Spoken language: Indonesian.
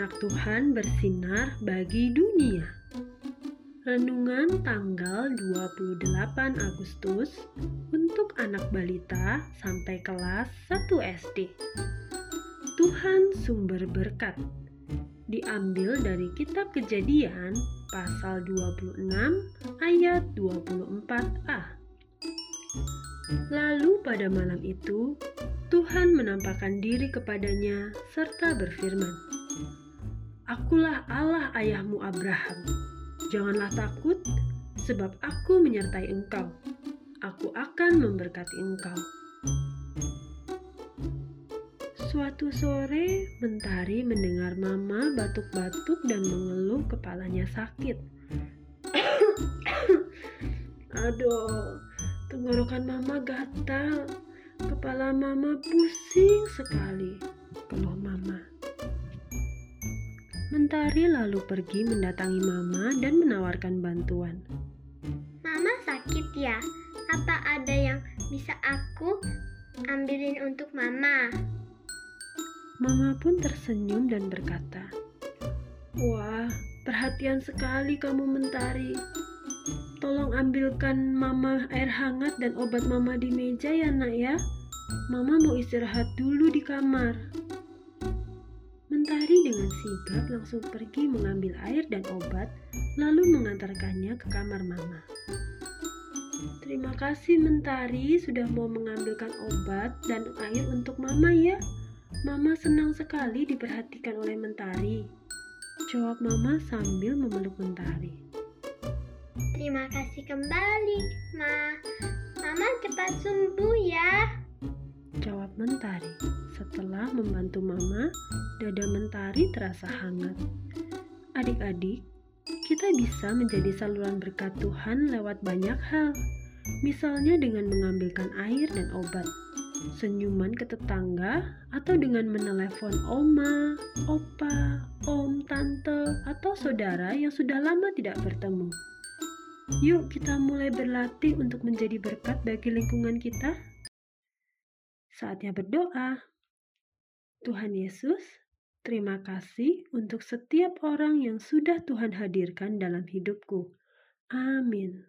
Tuhan bersinar bagi dunia. Renungan tanggal 28 Agustus untuk anak balita sampai kelas 1 SD. Tuhan sumber berkat. Diambil dari kitab Kejadian pasal 26 ayat 24a. Lalu pada malam itu Tuhan menampakkan diri kepadanya serta berfirman, Akulah Allah ayahmu Abraham Janganlah takut, sebab aku menyertai engkau. Aku akan memberkati engkau. Suatu sore, Mentari mendengar Mama batuk-batuk dan mengeluh kepalanya sakit. Aduh, tenggorokan Mama gatal. Kepala Mama pusing sekali, keluh Mama. Mentari lalu pergi mendatangi Mama dan menawarkan bantuan. Mama sakit ya? Apa ada yang bisa aku ambilin untuk Mama? Mama pun tersenyum dan berkata, Wah, perhatian sekali kamu Mentari. Tolong ambilkan Mama air hangat dan obat Mama di meja ya nak ya. Mama mau istirahat dulu di kamar. Mentari dengan sigap langsung pergi mengambil air dan obat, lalu mengantarkannya ke kamar Mama. Terima kasih Mentari sudah mau mengambilkan obat dan air untuk Mama ya. Mama senang sekali diperhatikan oleh Mentari. Jawab Mama sambil memeluk Mentari. Terima kasih kembali, Ma. Mama cepat sembuh ya. Jawab Mentari. Setelah membantu Mama, dada Mentari terasa hangat. Adik-adik, kita bisa menjadi saluran berkat Tuhan lewat banyak hal. Misalnya dengan mengambilkan air dan obat, senyuman ke tetangga, atau dengan menelepon oma, opa, om, tante, atau saudara yang sudah lama tidak bertemu. Yuk kita mulai berlatih untuk menjadi berkat bagi lingkungan kita. Saatnya berdoa. Tuhan Yesus, terima kasih untuk setiap orang yang sudah Tuhan hadirkan dalam hidupku. Amin.